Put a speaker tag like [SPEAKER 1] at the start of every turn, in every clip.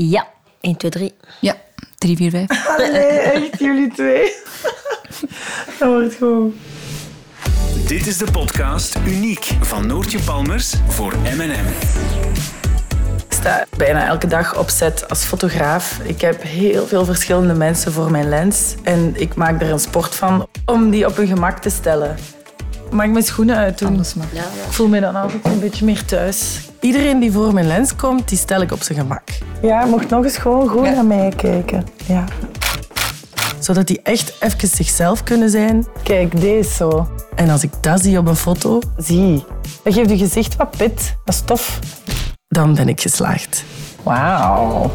[SPEAKER 1] Ja, 1, 2, 3.
[SPEAKER 2] Ja, 3, 4, 5.
[SPEAKER 3] Nee, echt, jullie twee. Dat wordt gewoon...
[SPEAKER 4] Dit is de podcast Uniek van Noortje Palmers voor M&M.
[SPEAKER 3] Ik sta bijna elke dag op set als fotograaf. Ik heb heel veel verschillende mensen voor mijn lens. En ik maak er een sport van om die op hun gemak te stellen. Ik maak mijn schoenen uit doen.
[SPEAKER 2] Alles mag.
[SPEAKER 3] Ik voel me dan altijd een beetje meer thuis. Iedereen die voor mijn lens komt, die stel ik op zijn gemak. Ja, mocht nog eens gewoon goed
[SPEAKER 2] Ja.
[SPEAKER 3] naar mij kijken. Ja. Zodat die echt even zichzelf kunnen zijn. Kijk, deze zo. En als ik dat zie op een foto, zie. Dat geeft je gezicht wat pit. Dat is tof. Dan ben ik geslaagd. Wauw.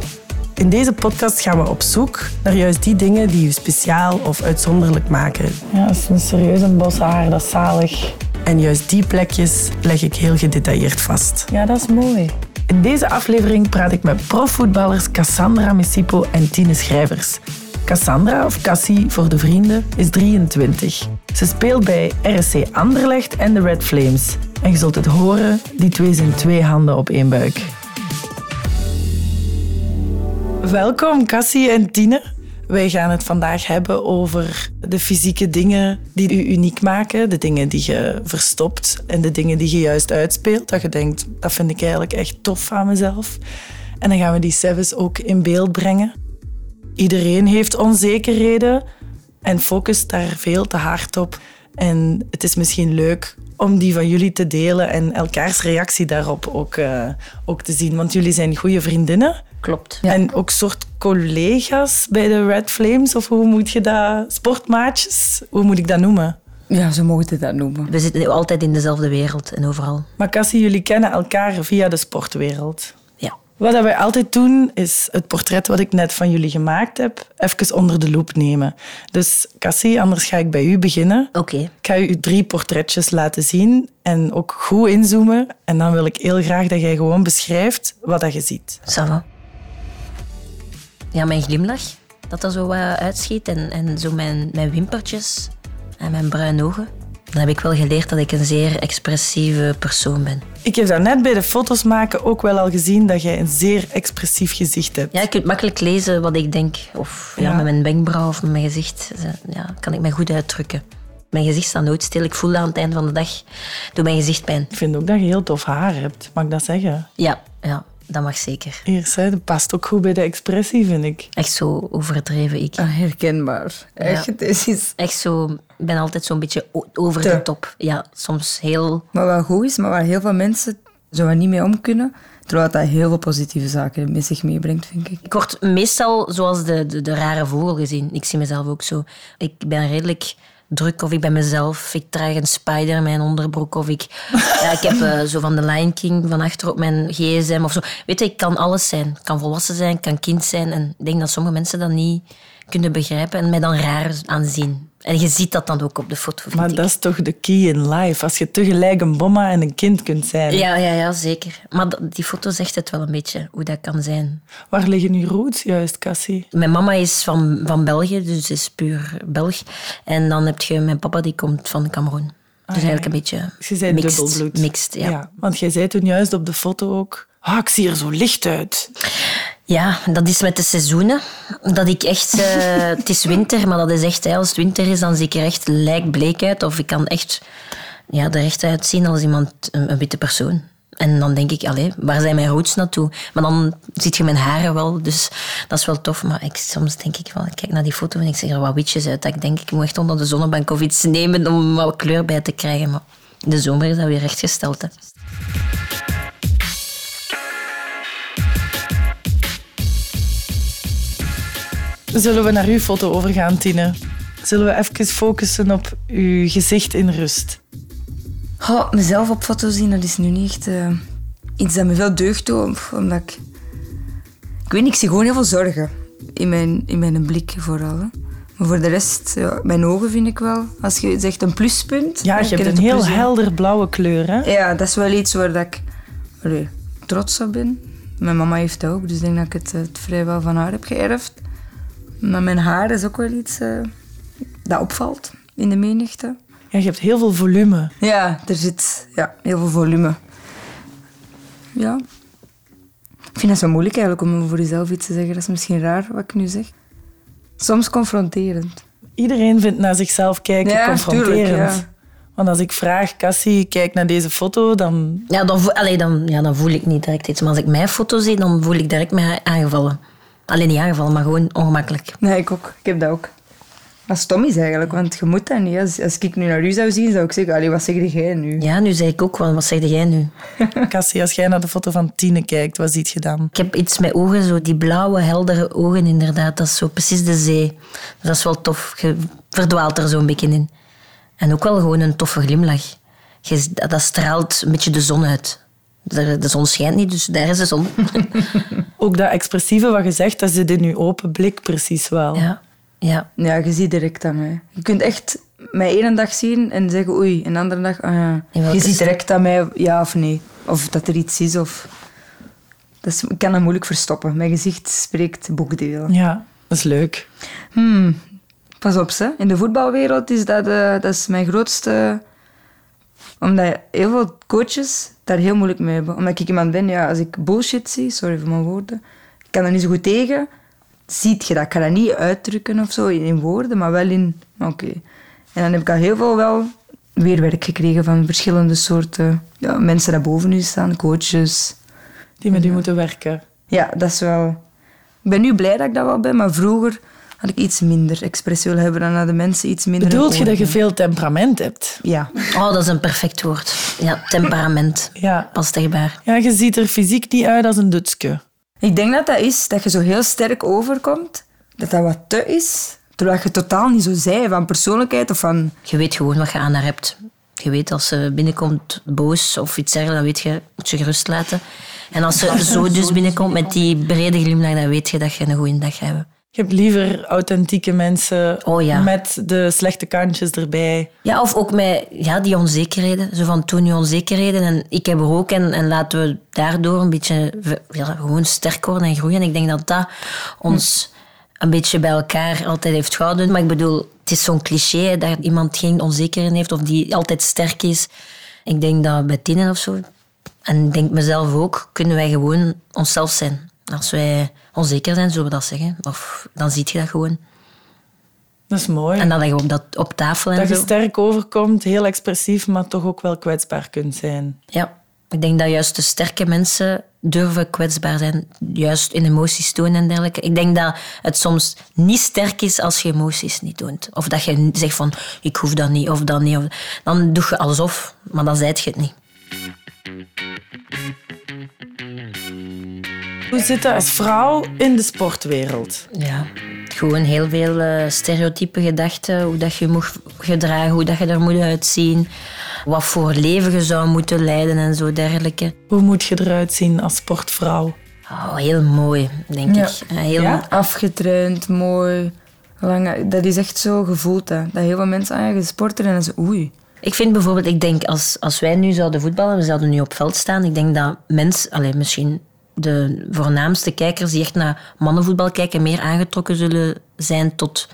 [SPEAKER 3] In deze podcast gaan we op zoek naar juist die dingen die je speciaal of uitzonderlijk maken. Ja, dat is een serieus een bos haar, dat is zalig. En juist die plekjes leg ik heel gedetailleerd vast. Ja, dat is mooi. In deze aflevering praat ik met profvoetballers Cassandra Messipo en Tine Schrijvers. Cassandra, of Cassie voor de vrienden, is 23. Ze speelt bij RSC Anderlecht en de Red Flames. En je zult het horen, die twee zijn twee handen op één buik. Welkom, Cassie en Tine. Wij gaan het vandaag hebben over de fysieke dingen die u uniek maken. De dingen die je verstopt en de dingen die je juist uitspeelt. Dat je denkt, dat vind ik eigenlijk echt tof aan mezelf. En dan gaan we die service ook in beeld brengen. Iedereen heeft onzekerheden en focust daar veel te hard op. En het is misschien leuk om die van jullie te delen en elkaars reactie daarop ook, eh, ook te zien. Want jullie zijn goede vriendinnen.
[SPEAKER 1] Klopt.
[SPEAKER 3] En ook soort collega's bij de Red Flames, of hoe moet je dat? Sportmaatjes? Hoe moet ik dat noemen?
[SPEAKER 2] Ja, zo mogen het dat noemen.
[SPEAKER 1] We zitten altijd in dezelfde wereld en overal.
[SPEAKER 3] Maar Cassie, jullie kennen elkaar via de sportwereld. Wat wij altijd doen, is het portret wat ik net van jullie gemaakt heb, even onder de loep nemen. Dus Cassie, anders ga ik bij u beginnen.
[SPEAKER 1] Oké.
[SPEAKER 3] Ik ga u drie portretjes laten zien en ook goed inzoomen. En dan wil ik heel graag dat jij gewoon beschrijft wat dat je ziet.
[SPEAKER 1] Ça va. Ja, mijn glimlach, dat dat zo wat uitschiet. En, en zo mijn, mijn wimpertjes en mijn bruine ogen. Dan heb ik wel geleerd dat ik een zeer expressieve persoon ben.
[SPEAKER 3] Ik heb daarnet bij de foto's maken ook wel al gezien dat jij een zeer expressief gezicht hebt.
[SPEAKER 1] Ja, je kunt makkelijk lezen wat ik denk. Of ja,
[SPEAKER 3] Ja.
[SPEAKER 1] met mijn wenkbrauw of met mijn gezicht. Ja, kan ik mij goed uitdrukken. Mijn gezicht staat nooit stil. Ik voel aan het eind van de dag doet mijn gezicht pijn.
[SPEAKER 3] Ik vind ook dat je heel tof haar hebt. Mag ik dat zeggen?
[SPEAKER 1] Ja, ja dat mag zeker.
[SPEAKER 3] Eerst, hè, dat past ook goed bij de expressie, vind ik.
[SPEAKER 1] Echt zo overdreven ik.
[SPEAKER 2] Ah, herkenbaar. Echt, het is...
[SPEAKER 1] Echt zo, ik ben altijd zo'n beetje over de top. Ja, soms heel...
[SPEAKER 2] Maar wat goed is, maar waar heel veel mensen zo niet mee om kunnen, terwijl dat heel veel positieve zaken met zich meebrengt, vind ik.
[SPEAKER 1] Ik word meestal zoals de, de, de rare vogel gezien. Ik zie mezelf ook zo. Ik ben redelijk druk of ik ben mezelf. Ik draag een spider in mijn onderbroek of ik... Ja, ik heb eh, zo van de Lion King van achter op mijn gsm of zo. Weet je, ik kan alles zijn. Ik kan volwassen zijn, ik kan kind zijn. En ik denk dat sommige mensen dat niet kunnen begrijpen en mij dan raar aanzien. En je ziet dat dan ook op de foto,
[SPEAKER 3] Maar
[SPEAKER 1] ik.
[SPEAKER 3] dat is toch de key in life. Als je tegelijk een bomma en een kind kunt zijn.
[SPEAKER 1] Ja, ja, ja, zeker. Maar die foto zegt het wel een beetje, hoe dat kan zijn.
[SPEAKER 3] Waar liggen uw roots juist, Cassie?
[SPEAKER 1] Mijn mama is van, van België, dus is puur Belg. En dan heb je mijn papa, die komt van Cameroen. Dus eigenlijk een beetje
[SPEAKER 3] je bent
[SPEAKER 1] mixed.
[SPEAKER 3] dubbelbloed.
[SPEAKER 1] Mixed, ja. ja.
[SPEAKER 3] Want jij zei toen juist op de foto ook... Ah, ik zie er zo licht uit.
[SPEAKER 1] Dat is met de seizoenen. Dat ik echt... eh, het is winter, maar dat is echt... hè, Als het winter is, dan zie ik er echt lijkbleek uit. Of ik kan echt ja, er echt uitzien als iemand, een, een witte persoon. En dan denk ik, allee, waar zijn mijn roots naartoe? Maar dan ziet je mijn haren wel, dus dat is wel tof. Maar ik, soms denk ik wel, ik kijk naar die foto en ik zeg er wat witjes uit. Dat ik denk, ik moet echt onder de zonnebank of iets nemen om wat kleur bij te krijgen. Maar de zomer is dat weer rechtgesteld. Hè.
[SPEAKER 3] Zullen we naar uw foto overgaan, Tine? Zullen we even focussen op uw gezicht in rust?
[SPEAKER 2] Oh, mezelf op foto zien, dat is nu niet echt eh, iets dat me veel deugd doet. Omdat ik... Ik weet niet, ik zie gewoon heel veel zorgen. In mijn, in mijn blik vooral. Hè. Maar voor de rest, ja, mijn ogen vind ik wel. Als je zegt een pluspunt...
[SPEAKER 3] Ja, je hebt een heel helder blauwe kleur, hè?
[SPEAKER 2] Ja, dat is wel iets waar dat ik allee, trots op ben. Mijn mama heeft dat ook, dus ik denk dat ik het, het vrijwel van haar heb geërfd. Maar mijn haar is ook wel iets eh, dat opvalt in de menigte.
[SPEAKER 3] Ja, je hebt heel veel volume.
[SPEAKER 2] Ja, er zit ja, heel veel volume. Ja. Ik vind dat zo moeilijk eigenlijk om voor jezelf iets te zeggen. Dat is misschien raar wat ik nu zeg. Soms confronterend.
[SPEAKER 3] Iedereen vindt naar zichzelf kijken
[SPEAKER 2] Ja,
[SPEAKER 3] confronterend.
[SPEAKER 2] tuurlijk, ja.
[SPEAKER 3] Want als ik vraag, Cassie, kijk naar deze foto, dan...
[SPEAKER 1] Ja, dan, vo- allee, dan, ja, dan voel ik niet direct iets. Maar als ik mijn foto zie, dan voel ik direct mij aangevallen. Alleen niet aangevallen, maar gewoon ongemakkelijk.
[SPEAKER 2] Nee, ik ook. Ik heb dat ook. Wat stom is eigenlijk, want je moet dat niet. Als, als ik nu naar u zou zien, zou ik zeggen, allee, wat zeg jij nu?
[SPEAKER 1] Ja, nu zei ik ook, wel, wat zeg jij nu?
[SPEAKER 3] Cassie, als jij naar de foto van Tine kijkt, wat ziet je dan?
[SPEAKER 1] Ik heb iets met ogen, zo die blauwe, heldere ogen inderdaad. Dat is zo precies de zee. Dat is wel tof. Je verdwaalt er zo'n beetje in. En ook wel gewoon een toffe glimlach. Je, dat dat straalt een beetje de zon uit. De, de zon schijnt niet, dus daar is de zon.
[SPEAKER 3] Ook dat expressieve wat je zegt, dat zit in je open blik precies wel.
[SPEAKER 1] ja, ja.
[SPEAKER 2] Ja, je ziet direct aan mij. Je kunt echt mij ene dag zien en zeggen oei, en de andere dag, ah ja. Je ziet
[SPEAKER 1] stad?
[SPEAKER 2] direct aan mij ja of nee. Of dat er iets is. Of... Dat is, ik kan dat moeilijk verstoppen. Mijn gezicht spreekt boekdelen.
[SPEAKER 3] Ja, dat is leuk.
[SPEAKER 2] Hmm, pas op, ze. In de voetbalwereld is dat, eh, dat is mijn grootste... Omdat heel veel coaches daar heel moeilijk mee hebben. Omdat ik iemand ben, ja, als ik bullshit zie, sorry voor mijn woorden, ik kan er niet zo goed tegen. Ziet je dat? Ik kan dat niet uitdrukken of zo in, woorden, maar wel in... Oké. En dan heb ik al heel veel wel weerwerk gekregen van verschillende soorten ja, mensen die boven u staan, coaches.
[SPEAKER 3] Die met u moeten werken.
[SPEAKER 2] Ja, dat is wel... Ik ben nu blij dat ik dat wel ben, maar vroeger had ik iets minder expressie willen hebben. Dan hadden mensen iets minder...
[SPEAKER 3] Bedoelt je dat je veel temperament hebt?
[SPEAKER 2] Ja.
[SPEAKER 1] Oh, dat is een perfect woord. Ja, temperament.
[SPEAKER 3] Ja.
[SPEAKER 1] Past erbij.
[SPEAKER 3] Ja, je ziet er fysiek niet uit als een Dutske.
[SPEAKER 2] Ik denk dat dat is, dat je zo heel sterk overkomt. Dat dat wat te is. Terwijl je totaal niet zo zij van persoonlijkheid of van...
[SPEAKER 1] Je weet gewoon wat je aan haar hebt. Je weet als ze binnenkomt boos of iets dergelijks, dan weet je, moet je gerust laten. En als ze zo dus binnenkomt met die brede glimlach, dan weet je dat je een goede dag hebt.
[SPEAKER 3] Je hebt liever authentieke mensen
[SPEAKER 1] Oh ja.
[SPEAKER 3] met de slechte kantjes erbij.
[SPEAKER 1] Ja, of ook met ja, die onzekerheden. Zo van toen die onzekerheden. En ik heb er ook. En, en laten we daardoor een beetje ja, gewoon sterk worden en groeien. En ik denk dat dat ons een beetje bij elkaar altijd heeft gehouden. Maar ik bedoel, het is zo'n cliché dat iemand geen onzekerheden heeft of die altijd sterk is. Ik denk dat bij Tine of zo, en ik denk mezelf ook, kunnen wij gewoon onszelf zijn. Als wij onzeker zijn, zullen we dat zeggen. Of dan zie je dat gewoon.
[SPEAKER 3] Dat is mooi.
[SPEAKER 1] En dan leggen we op, dat, op tafel en
[SPEAKER 3] dat je sterk overkomt, heel expressief, maar toch ook wel kwetsbaar kunt zijn.
[SPEAKER 1] Ja, ik denk dat juist de sterke mensen durven kwetsbaar zijn. Juist in emoties tonen en dergelijke. Ik denk dat het soms niet sterk is als je emoties niet toont. Of dat je zegt van, ik hoef dat niet, of dat niet. Of, dan doe je alsof, maar dan zijt je het niet.
[SPEAKER 3] Hoe zit dat als vrouw in de sportwereld?
[SPEAKER 1] Ja, gewoon heel veel eh, stereotype gedachten. Hoe dat je moet gedragen, hoe dat je er moet uitzien. Wat voor leven je zou moeten leiden en zo dergelijke.
[SPEAKER 3] Hoe moet je eruit zien als sportvrouw?
[SPEAKER 1] Oh, heel mooi, denk
[SPEAKER 2] Ja.
[SPEAKER 1] ik. Eh, Heel,
[SPEAKER 3] Ja?
[SPEAKER 2] Afgetraind, mooi. Lange, dat is echt zo gevoeld. Hè. Dat heel veel mensen aan je sporten en dan ze oei.
[SPEAKER 1] Ik vind bijvoorbeeld, ik denk als, als wij nu zouden voetballen, we zouden nu op veld staan, ik denk dat mensen, alleen misschien de voornaamste kijkers die echt naar mannenvoetbal kijken, meer aangetrokken zullen zijn tot,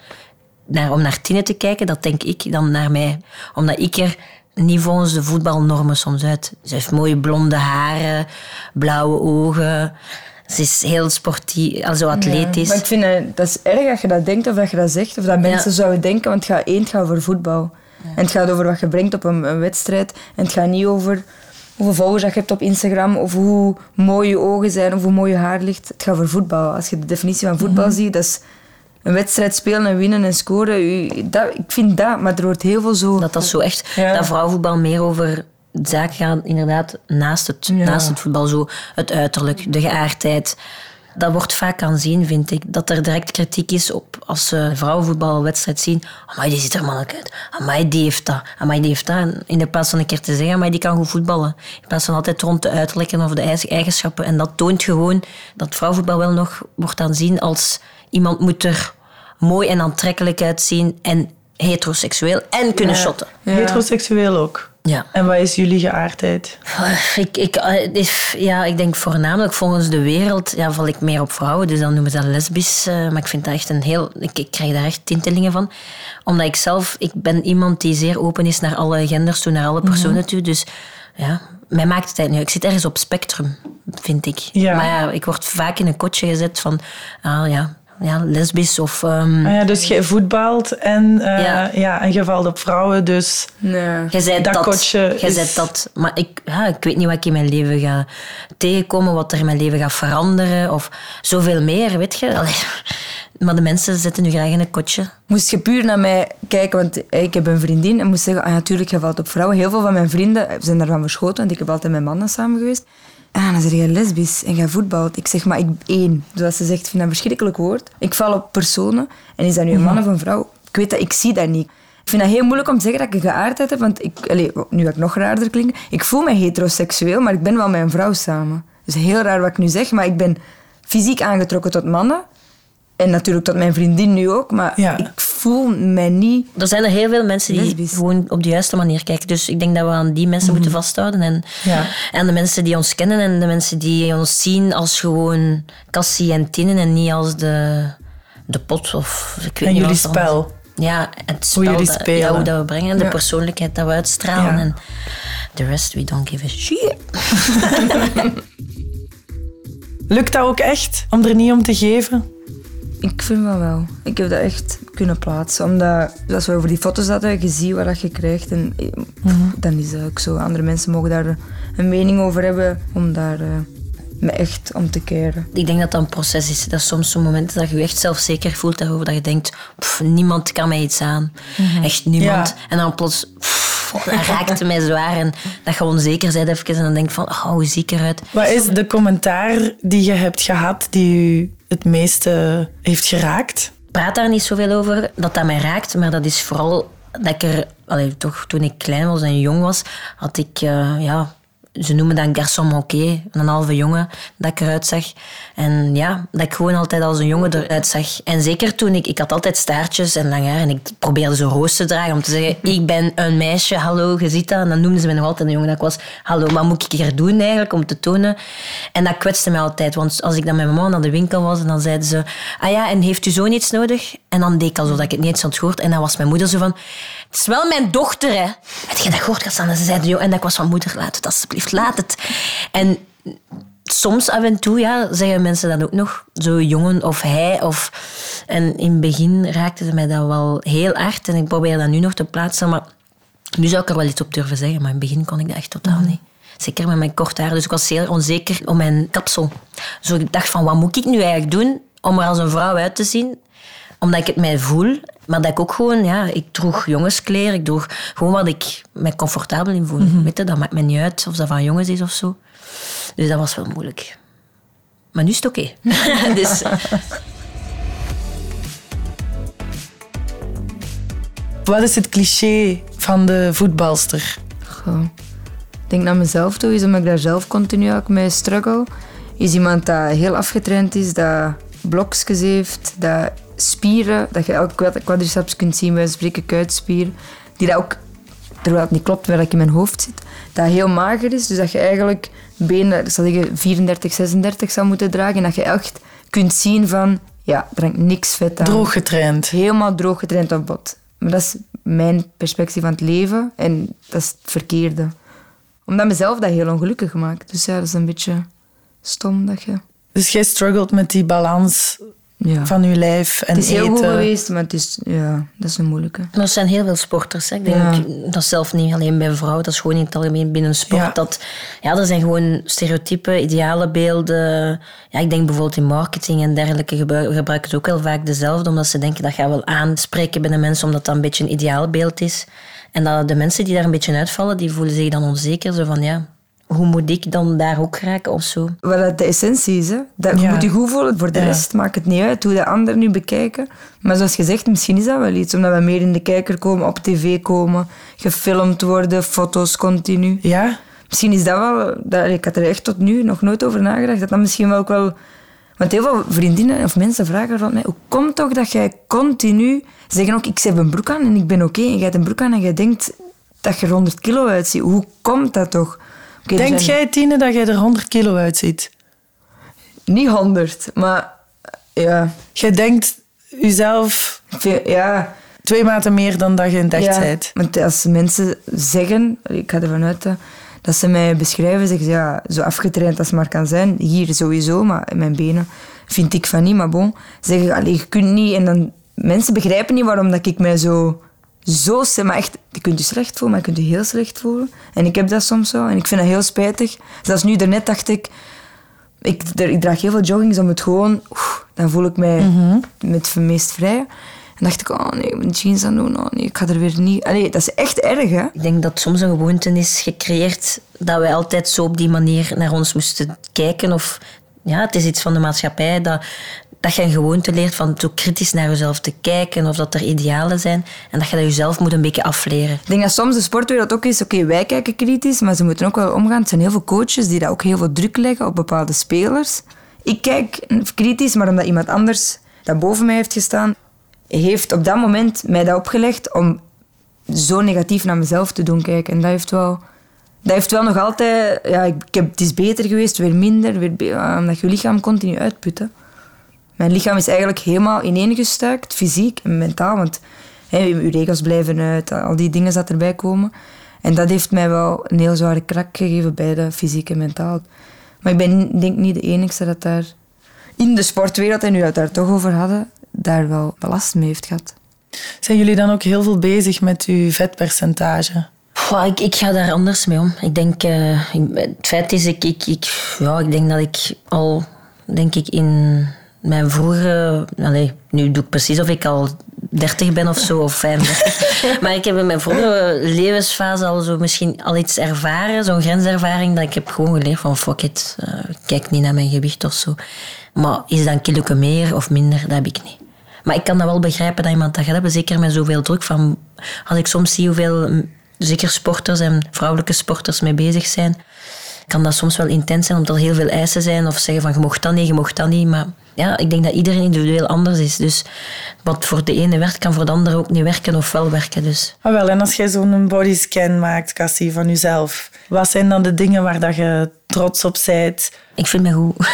[SPEAKER 1] naar, om naar Tine te kijken, dat denk ik, dan naar mij. Omdat ik er niet volgens de voetbalnormen soms uit. Ze heeft mooie blonde haren, blauwe ogen. Ze is heel sportief, also atletisch.
[SPEAKER 2] Maar ik vind dat is erg dat je dat denkt of dat je dat zegt. Of dat mensen zouden denken, want het gaat één, het gaat over voetbal. En het gaat over wat je brengt op een, een wedstrijd. En het gaat niet over hoeveel volgers dat je hebt op Instagram. Of hoe mooi je ogen zijn, of hoe mooi je haar ligt. Het gaat over voetbal. Als je de definitie van voetbal ziet, dat is een wedstrijd spelen en winnen en scoren. U- Dat, ik vind dat, maar er wordt heel veel zo...
[SPEAKER 1] Dat dat zo echt,
[SPEAKER 2] Ja.
[SPEAKER 1] dat vrouwenvoetbal meer over zaken gaat, inderdaad, naast het,
[SPEAKER 2] Ja.
[SPEAKER 1] naast het voetbal. Zo het uiterlijk, de geaardheid. Dat wordt vaak aanzien, vind ik. Dat er direct kritiek is op als ze een vrouwenvoetbalwedstrijd zien. Amai, die ziet er mannelijk uit. Amai, die heeft dat. Amai, die heeft dat. En In de plaats van een keer te zeggen, amai, die kan goed voetballen. In plaats van altijd rond de uiterlijken of de eigen- eigenschappen. En dat toont gewoon dat vrouwenvoetbal wel nog wordt aanzien als iemand moet er mooi en aantrekkelijk uitzien en heteroseksueel en kunnen shotten.
[SPEAKER 2] Ja.
[SPEAKER 3] Heteroseksueel ook.
[SPEAKER 1] Ja.
[SPEAKER 3] En wat is jullie geaardheid?
[SPEAKER 1] Ik, ik, eh, is- ja, ik denk voornamelijk volgens de wereld ja, val ik meer op vrouwen. Dus dan noemen ze dat lesbisch. eh, maar ik vind dat echt een heel... Ik, ik krijg daar echt tintelingen van. Omdat ik zelf... Ik ben iemand die zeer open is naar alle genders toe, naar alle personen toe. Dus ja, mij maakt het eigenlijk niet. Ik zit ergens op spectrum, vind ik.
[SPEAKER 3] Ja.
[SPEAKER 1] Maar ja, ik word vaak in een kotje gezet van, ah ja, ja lesbisch of... ehm,
[SPEAKER 3] Ah ja, dus jij voetbalt en, eh,
[SPEAKER 1] Ja.
[SPEAKER 3] ja. en je valt op vrouwen, dus...
[SPEAKER 2] Nee.
[SPEAKER 1] Jij zei
[SPEAKER 3] Dat
[SPEAKER 1] dat.
[SPEAKER 3] kotje
[SPEAKER 1] Jij
[SPEAKER 3] is-
[SPEAKER 1] zei dat. Maar ik, ja, ik weet niet wat ik in mijn leven ga tegenkomen, wat er in mijn leven gaat veranderen of zoveel meer, weet je. Allee. Maar de mensen zitten nu graag in een kotje.
[SPEAKER 2] Moest je puur naar mij kijken, want ik heb een vriendin en moest zeggen, ah, natuurlijk, je valt op vrouwen. Heel veel van mijn vrienden zijn daarvan verschoten, want ik heb altijd met mannen samen geweest. Ah, dan zeg je lesbisch en jij voetbalt. Ik zeg, maar ik één. Zoals ze zegt, ik vind dat een verschrikkelijk woord. Ik val op personen en is dat nu een man of een vrouw? Ik weet dat, ik zie dat niet. Ik vind dat heel moeilijk om te zeggen dat ik een geaardheid heb, want ik, nu ga ik nog raarder klinken. Ik voel me heteroseksueel, maar ik ben wel met een vrouw samen. Dus heel raar wat ik nu zeg, maar ik ben fysiek aangetrokken tot mannen. En natuurlijk tot mijn vriendin nu ook, maar
[SPEAKER 3] Ja.
[SPEAKER 2] ik voel mij niet...
[SPEAKER 1] Er zijn er heel veel mensen die
[SPEAKER 2] Lesbisch.
[SPEAKER 1] gewoon op de juiste manier kijken. Dus ik denk dat we aan die mensen moeten vasthouden. En,
[SPEAKER 3] Ja.
[SPEAKER 1] en de mensen die ons kennen en de mensen die ons zien als gewoon Cassie en Tinnen en niet als de, de pot of ik weet
[SPEAKER 3] En
[SPEAKER 1] niet
[SPEAKER 3] jullie
[SPEAKER 1] wat
[SPEAKER 3] spel.
[SPEAKER 1] Ja, het spel
[SPEAKER 3] Hoe jullie
[SPEAKER 1] dat. Ja, hoe dat we brengen en de
[SPEAKER 2] Ja.
[SPEAKER 1] persoonlijkheid dat we uitstralen.
[SPEAKER 3] Ja.
[SPEAKER 1] En the rest, we don't give a shit.
[SPEAKER 3] Lukt dat ook echt, om er niet om te geven?
[SPEAKER 2] Ik vind van wel. Ik heb dat echt kunnen plaatsen. Omdat, als we over die foto's hadden, je ziet wat dat je krijgt. En eh, dan is dat ook zo. Andere mensen mogen daar een mening over hebben, om daar eh, me echt om te keren.
[SPEAKER 1] Ik denk dat dat een proces is. Dat is soms zo'n momenten dat je je echt zelfzeker voelt daarover. Dat je denkt, pff, niemand kan mij iets aan. Echt niemand.
[SPEAKER 3] Ja.
[SPEAKER 1] En dan plots, pff, dat raakte mij zwaar. En dat je onzeker bent even. En dan denk van, oh, hoe zie ik eruit?
[SPEAKER 3] Wat is de commentaar die je hebt gehad die u het meeste heeft geraakt?
[SPEAKER 1] praat daar niet zoveel over dat dat mij raakt, maar dat is vooral dat ik er, allee, toch toen ik klein was en jong was, had ik, eh, ja, ze noemen dat een garçon manqué, een halve jongen, dat ik eruit zag. En ja, dat ik gewoon altijd als een jongen eruit zag. En zeker toen ik, ik had altijd staartjes en lang haar en ik probeerde zo roos te dragen om te zeggen, ik ben een meisje, hallo, je ziet dat. En dan noemden ze me nog altijd een jongen dat ik was, hallo, wat moet ik hier doen eigenlijk om te tonen? En dat kwetste mij altijd, want als ik dan met mijn mama naar de winkel was en dan zeiden ze, ah ja, en heeft u zoon iets nodig? En dan deed ik alsof ik het niet eens had gehoord. En dan was mijn moeder zo van, het is wel mijn dochter, hè. Heb je dat gehoord, Cassandra? Ze zeiden, joh, en dat ik was van, moeder, laat het alsjeblieft, laat het. En soms af en toe ja, zeggen mensen dat ook nog. Zo jongen of hij. Of... En in het begin raakte ze mij dat wel heel hard. En ik probeer dat nu nog te plaatsen. Maar nu zou ik er wel iets op durven zeggen. Maar in het begin kon ik dat echt totaal niet. Zeker met mijn kort haar. Dus ik was heel onzeker om mijn kapsel. Dus ik dacht van, wat moet ik nu eigenlijk doen om er als een vrouw uit te zien? Omdat ik het mij voel. Maar dat ik ook gewoon, ja, ik droeg jongenskleren. Ik droeg gewoon wat ik me comfortabel in voel. Weet je, dat maakt me niet uit of dat van jongens is of zo. Dus dat was wel moeilijk. Maar nu is het oké. dus,
[SPEAKER 3] Wat is het cliché van de voetbalster?
[SPEAKER 2] Goh. Ik denk naar mezelf toe, is omdat ik daar zelf continu ook mee struggle. Is iemand dat heel afgetraind is, dat blokjes heeft, dat spieren, dat je elk kwad- quadriceps kunt zien bij spreken, kuitspier, die dat ook, terwijl het niet klopt waar ik in mijn hoofd zit, dat heel mager is, dus dat je eigenlijk benen, ik zal zeggen 34, 36 zou moeten dragen en dat je echt kunt zien van, ja, er hangt niks vet aan.
[SPEAKER 3] Droog getraind.
[SPEAKER 2] Helemaal droog getraind op bot. Maar dat is mijn perspectief van het leven en dat is het verkeerde. Omdat mezelf dat heel ongelukkig maakt. Dus ja, dat is een beetje stom dat je...
[SPEAKER 3] Dus jij struggelt met die balans
[SPEAKER 2] Ja.
[SPEAKER 3] van je lijf en
[SPEAKER 2] het is heel
[SPEAKER 3] eten.
[SPEAKER 2] goed geweest, maar het is, ja, dat is een moeilijke.
[SPEAKER 1] er zijn heel veel sporters. Hè. Ik denk
[SPEAKER 2] Ja.
[SPEAKER 1] dat zelf niet alleen bij vrouwen, dat is gewoon in het algemeen binnen sport.
[SPEAKER 3] Ja.
[SPEAKER 1] Dat, ja, er zijn gewoon stereotypen, ideale beelden. Ja, ik denk bijvoorbeeld in marketing en dergelijke gebruik- gebruiken ze ook heel vaak dezelfde, omdat ze denken dat gaat wel aanspreken bij de mensen, omdat dat een beetje een ideaalbeeld is. En dat de mensen die daar een beetje uitvallen, die voelen zich dan onzeker. Zo van, ja, hoe moet ik dan daar ook raken of zo?
[SPEAKER 2] Wat dat de essentie is, hè. Dat, je moet je goed voelen. Voor de
[SPEAKER 3] Ja.
[SPEAKER 2] rest maakt het niet uit hoe de anderen nu bekijken. Maar zoals gezegd, misschien is dat wel iets. Omdat we meer in de kijker komen, op tv komen, gefilmd worden, foto's continu.
[SPEAKER 3] Ja?
[SPEAKER 2] Misschien is dat wel... Dat, ik had er echt tot nu nog nooit over nagedacht. Dat dat misschien wel ook wel... Want heel veel vriendinnen of mensen vragen van mij... Hoe komt toch dat jij continu... Zeggen ook, ik heb een broek aan en ik ben oké. En jij hebt een broek aan en jij denkt dat je er 100 kilo uitziet. Hoe komt dat toch? Oké,
[SPEAKER 3] Denk
[SPEAKER 2] zijn
[SPEAKER 3] jij, Tine, dat jij er 100 kilo uitziet?
[SPEAKER 2] Niet 100, maar... Ja,
[SPEAKER 3] Jij denkt jezelf
[SPEAKER 2] ja,
[SPEAKER 3] twee maten meer dan dat je in het echt
[SPEAKER 2] ja.
[SPEAKER 3] bent.
[SPEAKER 2] Want als mensen zeggen... Ik ga ervan uit dat, dat ze mij beschrijven, zeggen ze, ja, zo afgetraind als maar kan zijn, hier sowieso, maar in mijn benen vind ik van niet, maar bon. Ze zeggen, allee, je kunt niet, en dan, mensen begrijpen niet waarom dat ik mij zo, zo, maar echt, je kunt je slecht voelen, maar je kunt je heel slecht voelen. En ik heb dat soms zo, en ik vind dat heel spijtig. Zelfs nu, daarnet dacht ik, ik, ik draag heel veel joggings om het gewoon... oef, dan voel ik mij met het meest vrij. En dacht ik, oh nee, ik moet jeans aan doen. Oh nee, ik ga er weer niet... Allee, dat is echt erg, hè.
[SPEAKER 1] Ik denk dat soms een gewoonte is gecreëerd dat wij altijd zo op die manier naar ons moesten kijken. Of ja, het is iets van de maatschappij dat, dat je een gewoonte leert van zo kritisch naar jezelf te kijken of dat er idealen zijn. En dat je dat jezelf moet een beetje afleren.
[SPEAKER 2] Ik denk dat soms de sportwereld ook is, oké, wij kijken kritisch, maar ze moeten ook wel omgaan. Het zijn heel veel coaches die daar ook heel veel druk leggen op bepaalde spelers. Ik kijk kritisch, maar omdat iemand anders dat boven mij heeft gestaan, heeft op dat moment mij dat opgelegd om zo negatief naar mezelf te doen kijken. En dat heeft wel, dat heeft wel nog altijd... Ja, ik, heb, het is beter geweest, weer minder, weer, omdat je lichaam continu uitputten. Mijn lichaam is eigenlijk helemaal ineengestuikt, fysiek en mentaal. Want hè, je regels blijven uit, al die dingen dat erbij komen. En dat heeft mij wel een heel zware krak gegeven, beide fysiek en mentaal. Maar ik ben denk niet de enige dat daar in de sportwereld, en nu we het daar toch over hadden, daar wel last mee heeft gehad.
[SPEAKER 3] Zijn jullie dan ook heel veel bezig met uw vetpercentage?
[SPEAKER 1] Goh, ik, ik ga daar anders mee om. Ik denk, eh, het feit is, ik, ik, ik, ja, ik denk dat ik al, denk ik, in mijn vroegere... Nu doe ik precies of ik al 30 ben of zo, of 35. maar ik heb in mijn vroegere levensfase al zo misschien al iets ervaren, zo'n grenservaring, dat ik heb gewoon geleerd van fuck it, eh, kijk niet naar mijn gewicht of zo. Maar is dat een kilo meer of minder, dat heb ik niet. Maar ik kan dat wel begrijpen dat iemand dat gaat hebben. Zeker met zoveel druk. Van, als ik soms zie hoeveel zeker sporters en vrouwelijke sporters mee bezig zijn, kan dat soms wel intens zijn, omdat er heel veel eisen zijn. Of zeggen van, je mocht dat niet, je mocht dat niet. Maar ja, ik denk dat iedereen individueel anders is. Dus wat voor de ene werkt, kan voor de andere ook niet werken of wel werken. Dus
[SPEAKER 3] Ah, wel, en als jij zo'n bodyscan maakt, Cassie, van jezelf, wat zijn dan de dingen waar dat je trots op bent?
[SPEAKER 1] ik vind me goed.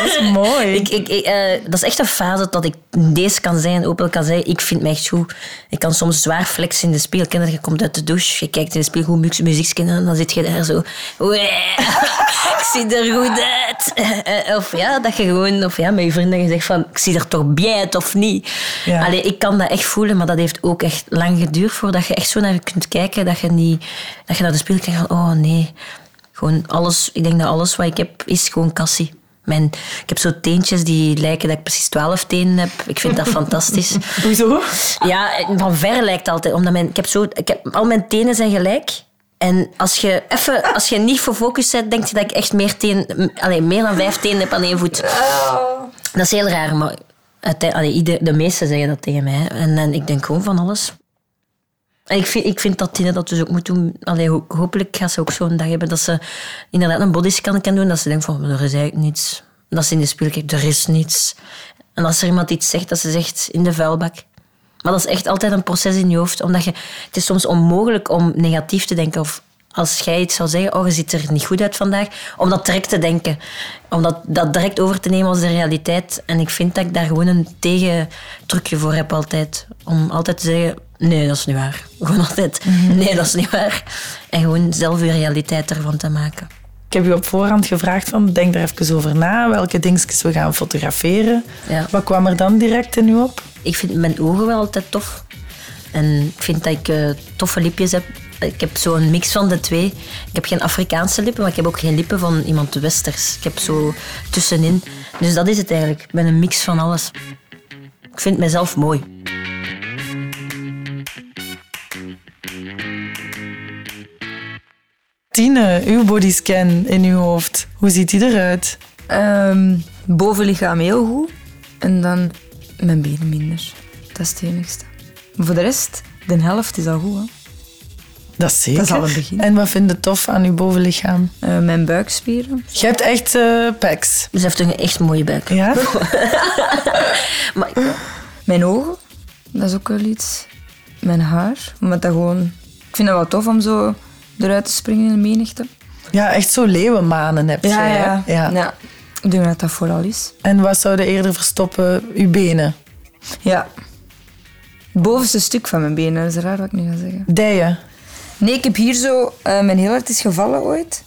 [SPEAKER 3] Dat is mooi.
[SPEAKER 1] Ik, ik, ik, eh, dat is echt een fase dat ik deze kan zijn, open kan zeggen. Ik vind me echt goed. Ik kan soms zwaar flexen in de spiegel. Je? Je komt uit de douche, je kijkt in de spiegel, goed muziek en dan zit je daar zo. "Wee, ik zie er goed uit. Eh, Of ja, dat je gewoon, of ja, met je vrienden zegt van, ik zie er toch bien uit of niet.
[SPEAKER 3] Ja.
[SPEAKER 1] Allee, ik kan dat echt voelen, maar dat heeft ook echt lang geduurd voordat je echt zo naar je kunt kijken, dat je, niet, dat je naar de spiegel kijkt van, oh nee. Gewoon alles, ik denk dat alles wat ik heb, is gewoon kassie. Mijn, ik heb zo teentjes die lijken dat ik precies twaalf tenen heb. Ik vind dat fantastisch.
[SPEAKER 3] Hoezo?
[SPEAKER 1] Ja, van ver lijkt het altijd. Omdat mijn, ik heb zo, ik heb, al mijn tenen zijn gelijk. En als je, even, als je niet gefocust bent, denk je dat ik echt meer, teen, allee, meer dan vijf tenen heb aan één voet. Dat is heel raar, maar allee, de meesten zeggen dat tegen mij. En, en ik denk gewoon van alles. Ik vind, ik vind dat Tine dat dus ook moet doen. Allee, ho- hopelijk gaat ze ook zo'n dag hebben dat ze inderdaad een bodyscan kan doen. Dat ze denkt van, er is eigenlijk niets. Dat ze in de spiegel kijkt, er is niets. En als er iemand iets zegt, dat ze zegt in de vuilbak. Maar dat is echt altijd een proces in je hoofd. Omdat je, het is soms onmogelijk om negatief te denken. Of als jij iets zou zeggen, oh, je ziet er niet goed uit vandaag. Om dat direct te denken. Om dat, dat direct over te nemen als de realiteit. En ik vind dat ik daar gewoon een tegentrucje voor heb altijd. Om altijd te zeggen, nee, dat is niet waar. Gewoon altijd, nee, dat is niet waar. En gewoon zelf je realiteit ervan te maken.
[SPEAKER 3] Ik heb u op voorhand gevraagd van, denk er even over na, welke dingetjes we gaan fotograferen.
[SPEAKER 1] Ja.
[SPEAKER 3] Wat kwam er dan direct in u op?
[SPEAKER 1] Ik vind mijn ogen wel altijd tof. En ik vind dat ik eh, toffe lipjes heb. Ik heb zo'n mix van de twee. Ik heb geen Afrikaanse lippen, maar ik heb ook geen lippen van iemand westers. Ik heb zo tussenin. Dus dat is het eigenlijk. Ik ben een mix van alles. Ik vind mezelf mooi.
[SPEAKER 3] Tine, uw bodyscan in uw hoofd. Hoe ziet die eruit?
[SPEAKER 2] Ehm, bovenlichaam heel goed. En dan mijn benen minder. Dat is het enigste. Maar voor de rest, de helft is al goed. Hè.
[SPEAKER 3] Dat is zeker.
[SPEAKER 2] Dat is al een begin.
[SPEAKER 3] En wat vind je tof aan uw bovenlichaam?
[SPEAKER 2] Eh, mijn buikspieren.
[SPEAKER 3] Je hebt echt eh pecs.
[SPEAKER 1] Dus hij heeft een echt mooie buik.
[SPEAKER 3] Ja?
[SPEAKER 1] Maar
[SPEAKER 2] Mijn ogen, dat is ook wel iets. Mijn haar, omdat dat gewoon... Ik vind dat wel tof om zo eruit te springen in de menigte.
[SPEAKER 3] Ja, echt zo leeuwenmanen heb je. hè?
[SPEAKER 2] ja.
[SPEAKER 3] ja.
[SPEAKER 2] ja. Ik denk dat dat vooral is.
[SPEAKER 3] En wat zouden eerder verstoppen? Uw benen.
[SPEAKER 2] Ja. Het bovenste stuk van mijn benen, dat is raar wat ik nu ga zeggen.
[SPEAKER 3] Dijen.
[SPEAKER 2] Nee, ik heb hier zo... eh, mijn heel hart is gevallen ooit.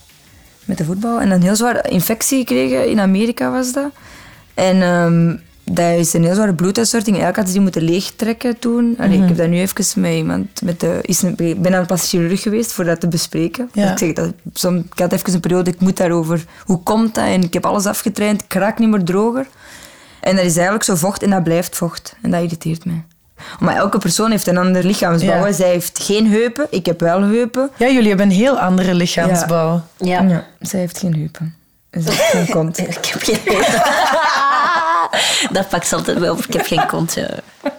[SPEAKER 2] Met de voetbal. En een heel zware infectie gekregen. In Amerika was dat. En ehm, dat is een heel zware bloeduitstorting. Eigenlijk hadden ze die moeten leegtrekken toen. Allee, Ik heb dat nu even met iemand... Met de, is een, ik ben aan plastisch chirurg geweest voor dat te bespreken.
[SPEAKER 3] Ja.
[SPEAKER 2] Dus ik, zeg dat, ik had even een periode, ik moet daarover... Hoe komt dat? En ik heb alles afgetraind. Ik raak niet meer droger. En dat is eigenlijk zo vocht en dat blijft vocht. En dat irriteert mij. Maar elke persoon heeft een ander lichaamsbouw.
[SPEAKER 3] Ja.
[SPEAKER 2] Geen heeft geen heupen. Ik heb wel heupen.
[SPEAKER 3] Ja, jullie hebben een heel andere lichaamsbouw.
[SPEAKER 1] Ja.
[SPEAKER 2] Ja, zij heeft geen heupen. En ze heeft geen kont.
[SPEAKER 1] Ik heb geen... dat pakt ze altijd wel. Ik heb geen kont. ja.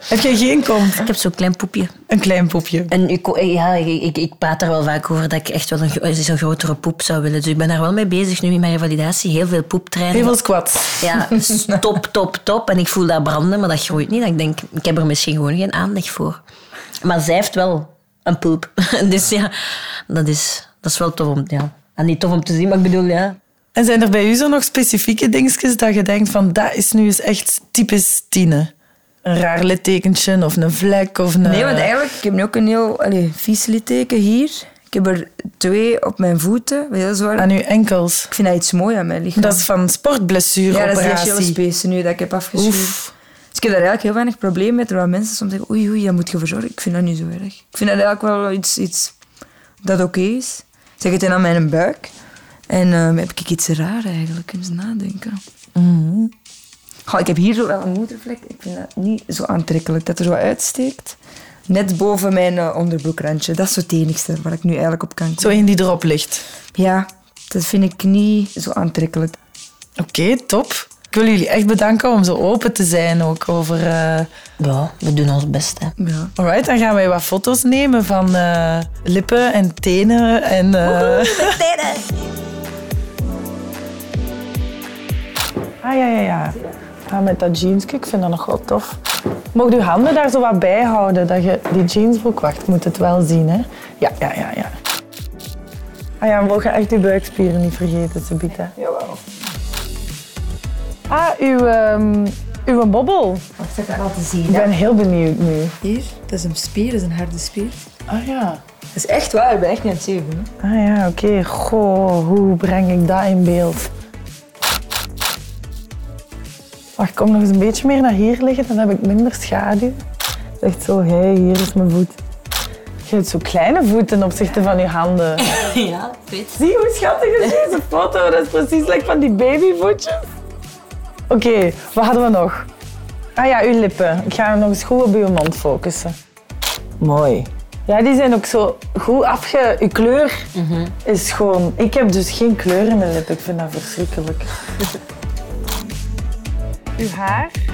[SPEAKER 3] Heb jij geen kont?
[SPEAKER 1] Ik heb zo'n klein poepje.
[SPEAKER 3] Een klein poepje.
[SPEAKER 1] En ik, ja, ik, ik, ik praat daar wel vaak over dat ik echt wel een, een grotere poep zou willen. Dus ik ben daar wel mee bezig nu in mijn revalidatie. Heel veel poeptrainen.
[SPEAKER 3] Heel veel squats.
[SPEAKER 1] Ja, top, top, top. En ik voel dat branden, maar dat groeit niet. Dat ik denk, ik heb er misschien gewoon geen aanleg voor. Maar zij heeft wel een poep. Dus ja, dat is, dat is wel tof om... Ja. En niet tof om te zien, maar ik bedoel, ja...
[SPEAKER 3] En zijn er bij u zo nog specifieke dingetjes dat je denkt van dat is nu eens echt typisch Tine? Een raar littekentje of een vlek of een...
[SPEAKER 2] Nee, want eigenlijk, ik heb nu ook een heel allee, vies litteken hier. Ik heb er twee op mijn voeten, heel zwaar.
[SPEAKER 3] Aan uw enkels.
[SPEAKER 2] Ik vind dat iets mooi aan mijn lichaam.
[SPEAKER 3] Dat is van
[SPEAKER 2] ja, dat is de. Achillespees nu dat ik heb afgeschuurd.
[SPEAKER 3] Oef.
[SPEAKER 2] Dus ik heb daar eigenlijk heel weinig probleem mee. Terwijl mensen soms zeggen, oei, oei, dat moet je verzorgen. Ik vind dat niet zo erg. Ik vind dat eigenlijk wel iets, iets dat oké is. Ik zeg het in aan mijn buik. En ehm, heb ik iets raar eigenlijk, eens nadenken. Goh, ik heb hier zo wel een moedervlek. Ik vind dat niet zo aantrekkelijk, dat er zo uitsteekt. Net boven mijn eh, onderbroekrandje. Dat is zo het enigste waar ik nu eigenlijk op kan
[SPEAKER 3] Zo in die erop ligt.
[SPEAKER 2] Ja, dat vind ik niet zo aantrekkelijk.
[SPEAKER 3] Oké, top. Ik wil jullie echt bedanken om zo open te zijn ook over... eh,
[SPEAKER 1] Ja, we doen ons best, hè.
[SPEAKER 2] Ja.
[SPEAKER 3] Alright, dan gaan wij wat foto's nemen van eh, lippen en tenen en... eh, Ah, ja, ja, ja. Ah, met dat jeansje, ik vind dat nog wel tof. Mocht je handen daar zo wat bij houden, dat je die jeansbroek... Wacht, ik moet het wel zien, hè. Ja, ja, ja, ja. Ah ja, we mogen echt uw buikspieren niet vergeten te bieden.
[SPEAKER 2] Jawel.
[SPEAKER 3] Ah, uw, ehm, uw bobbel.
[SPEAKER 2] Wat ik dat laten zien?
[SPEAKER 3] Ik ben heel benieuwd nu.
[SPEAKER 2] Hier, dat is een spier, dat is een harde spier.
[SPEAKER 3] Ah ja.
[SPEAKER 2] Dat is echt waar, ik ben echt niet aan het zeven.
[SPEAKER 3] Ah ja, oké. Goh, hoe breng ik dat in beeld? Wacht, kom nog eens een beetje meer naar hier liggen, dan heb ik minder schaduw. Echt zo, hé, hey, hier is mijn voet. Je hebt zo kleine voeten ten opzichte van je handen.
[SPEAKER 1] Ja, weet
[SPEAKER 3] Zie hoe schattig is deze foto? Dat is precies like van die babyvoetjes. Oké, wat hadden we nog? Ah ja, uw lippen. Ik ga nog eens goed op uw mond focussen. Mooi. Ja, die zijn ook zo goed afge... Uw kleur is gewoon... Ik heb dus geen kleur in mijn lippen. Ik vind dat verschrikkelijk. You haar